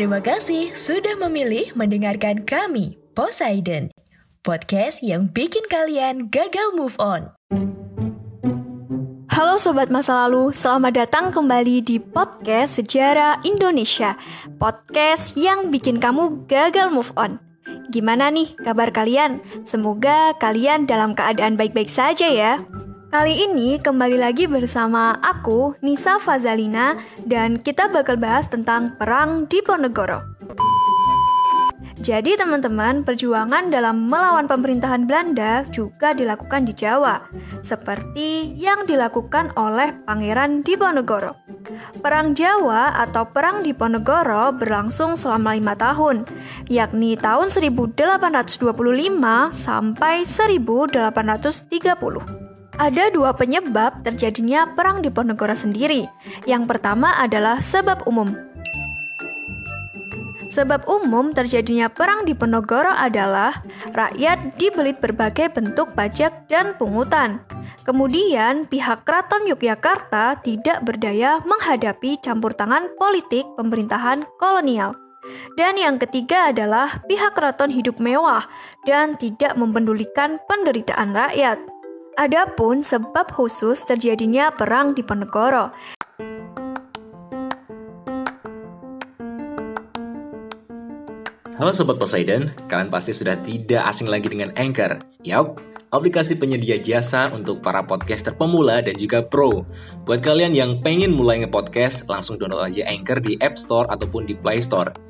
Terima kasih sudah memilih mendengarkan kami, Poseidon. Podcast yang bikin kalian gagal move on. Halo Sobat Masa Lalu, selamat datang kembali di podcast Sejarah Indonesia Podcast yang bikin kamu gagal move on Gimana nih kabar kalian? Semoga kalian dalam keadaan baik-baik saja ya Kali ini kembali lagi bersama aku, Nisa Fazalina Dan kita bakal bahas tentang Perang Diponegoro jadi teman-teman, perjuangan dalam melawan pemerintahan Belanda juga dilakukan di Jawa, seperti yang dilakukan oleh Pangeran Diponegoro. Perang Jawa atau Perang Diponegoro berlangsung selama lima tahun, yakni tahun 1825 sampai 1830. Ada dua penyebab terjadinya Perang Diponegoro sendiri. Yang pertama adalah sebab umum, Sebab umum terjadinya perang di Penogoro adalah rakyat dibelit berbagai bentuk pajak dan pungutan. Kemudian, pihak keraton Yogyakarta tidak berdaya menghadapi campur tangan politik pemerintahan kolonial. Dan yang ketiga adalah pihak keraton hidup mewah dan tidak mempedulikan penderitaan rakyat. Adapun sebab khusus terjadinya perang di Penegoro, Halo Sobat Poseidon, kalian pasti sudah tidak asing lagi dengan Anchor. Yap, aplikasi penyedia jasa untuk para podcaster pemula dan juga pro. Buat kalian yang pengen mulai nge-podcast, langsung download aja Anchor di App Store ataupun di Play Store.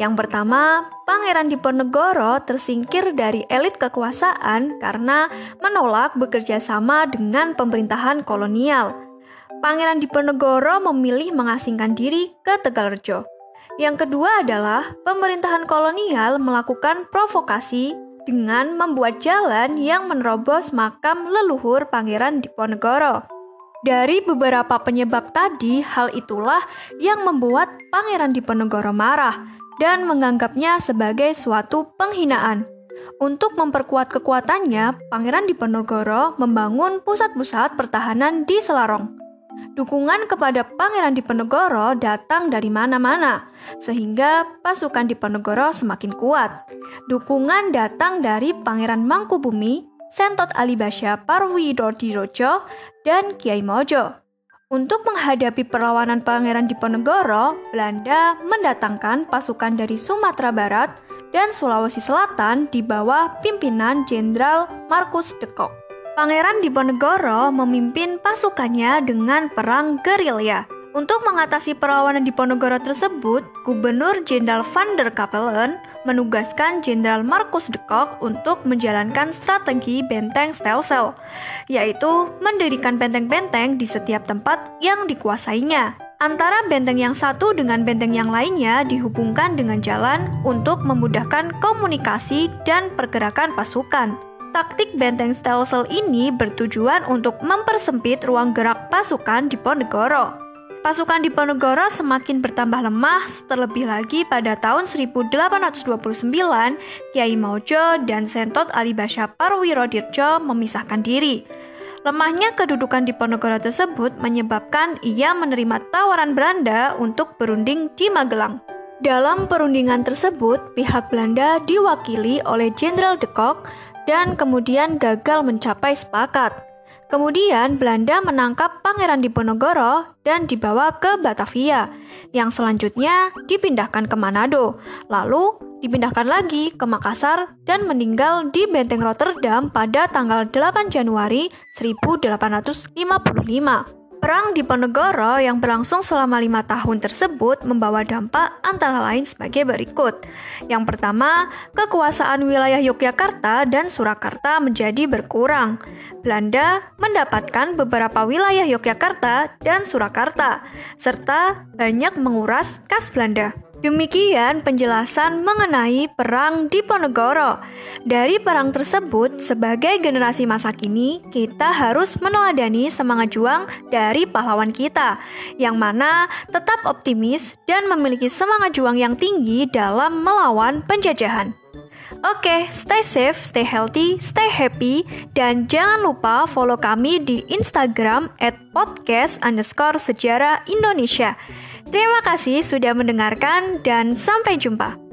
Yang pertama, Pangeran Diponegoro tersingkir dari elit kekuasaan karena menolak bekerja sama dengan pemerintahan kolonial. Pangeran Diponegoro memilih mengasingkan diri ke Tegalrejo. Yang kedua adalah pemerintahan kolonial melakukan provokasi dengan membuat jalan yang menerobos makam leluhur Pangeran Diponegoro. Dari beberapa penyebab tadi, hal itulah yang membuat Pangeran Diponegoro marah dan menganggapnya sebagai suatu penghinaan. Untuk memperkuat kekuatannya, Pangeran Diponegoro membangun pusat-pusat pertahanan di Selarong. Dukungan kepada Pangeran Diponegoro datang dari mana-mana, sehingga pasukan Diponegoro semakin kuat. Dukungan datang dari Pangeran Mangkubumi, Sentot Alibasya Parwidodirojo, dan Kiai Mojo. Untuk menghadapi perlawanan Pangeran Diponegoro, Belanda mendatangkan pasukan dari Sumatera Barat dan Sulawesi Selatan di bawah pimpinan Jenderal Markus de Kock. Pangeran Diponegoro memimpin pasukannya dengan perang gerilya. Untuk mengatasi perlawanan Diponegoro tersebut, Gubernur Jenderal van der Kapellen menugaskan Jenderal Markus de Kock untuk menjalankan strategi benteng Stelsel, yaitu mendirikan benteng-benteng di setiap tempat yang dikuasainya. Antara benteng yang satu dengan benteng yang lainnya dihubungkan dengan jalan untuk memudahkan komunikasi dan pergerakan pasukan. Taktik benteng Stelsel ini bertujuan untuk mempersempit ruang gerak pasukan di Ponegoro. Pasukan Diponegoro semakin bertambah lemah terlebih lagi pada tahun 1829 Kiai Maujo dan Sentot Alibasya Parwirodirjo memisahkan diri. Lemahnya kedudukan Diponegoro tersebut menyebabkan ia menerima tawaran Belanda untuk berunding di Magelang. Dalam perundingan tersebut, pihak Belanda diwakili oleh Jenderal de Kock dan kemudian gagal mencapai sepakat. Kemudian Belanda menangkap Pangeran Diponegoro dan dibawa ke Batavia, yang selanjutnya dipindahkan ke Manado, lalu dipindahkan lagi ke Makassar dan meninggal di Benteng Rotterdam pada tanggal 8 Januari 1855. Perang di Ponegoro yang berlangsung selama lima tahun tersebut membawa dampak antara lain sebagai berikut. Yang pertama, kekuasaan wilayah Yogyakarta dan Surakarta menjadi berkurang. Belanda mendapatkan beberapa wilayah Yogyakarta dan Surakarta, serta banyak menguras kas Belanda. Demikian penjelasan mengenai Perang Diponegoro. Dari perang tersebut, sebagai generasi masa kini, kita harus meneladani semangat juang dari pahlawan kita, yang mana tetap optimis dan memiliki semangat juang yang tinggi dalam melawan penjajahan. Oke, stay safe, stay healthy, stay happy, dan jangan lupa follow kami di Instagram at podcast underscore sejarah Indonesia. Terima kasih sudah mendengarkan dan sampai jumpa.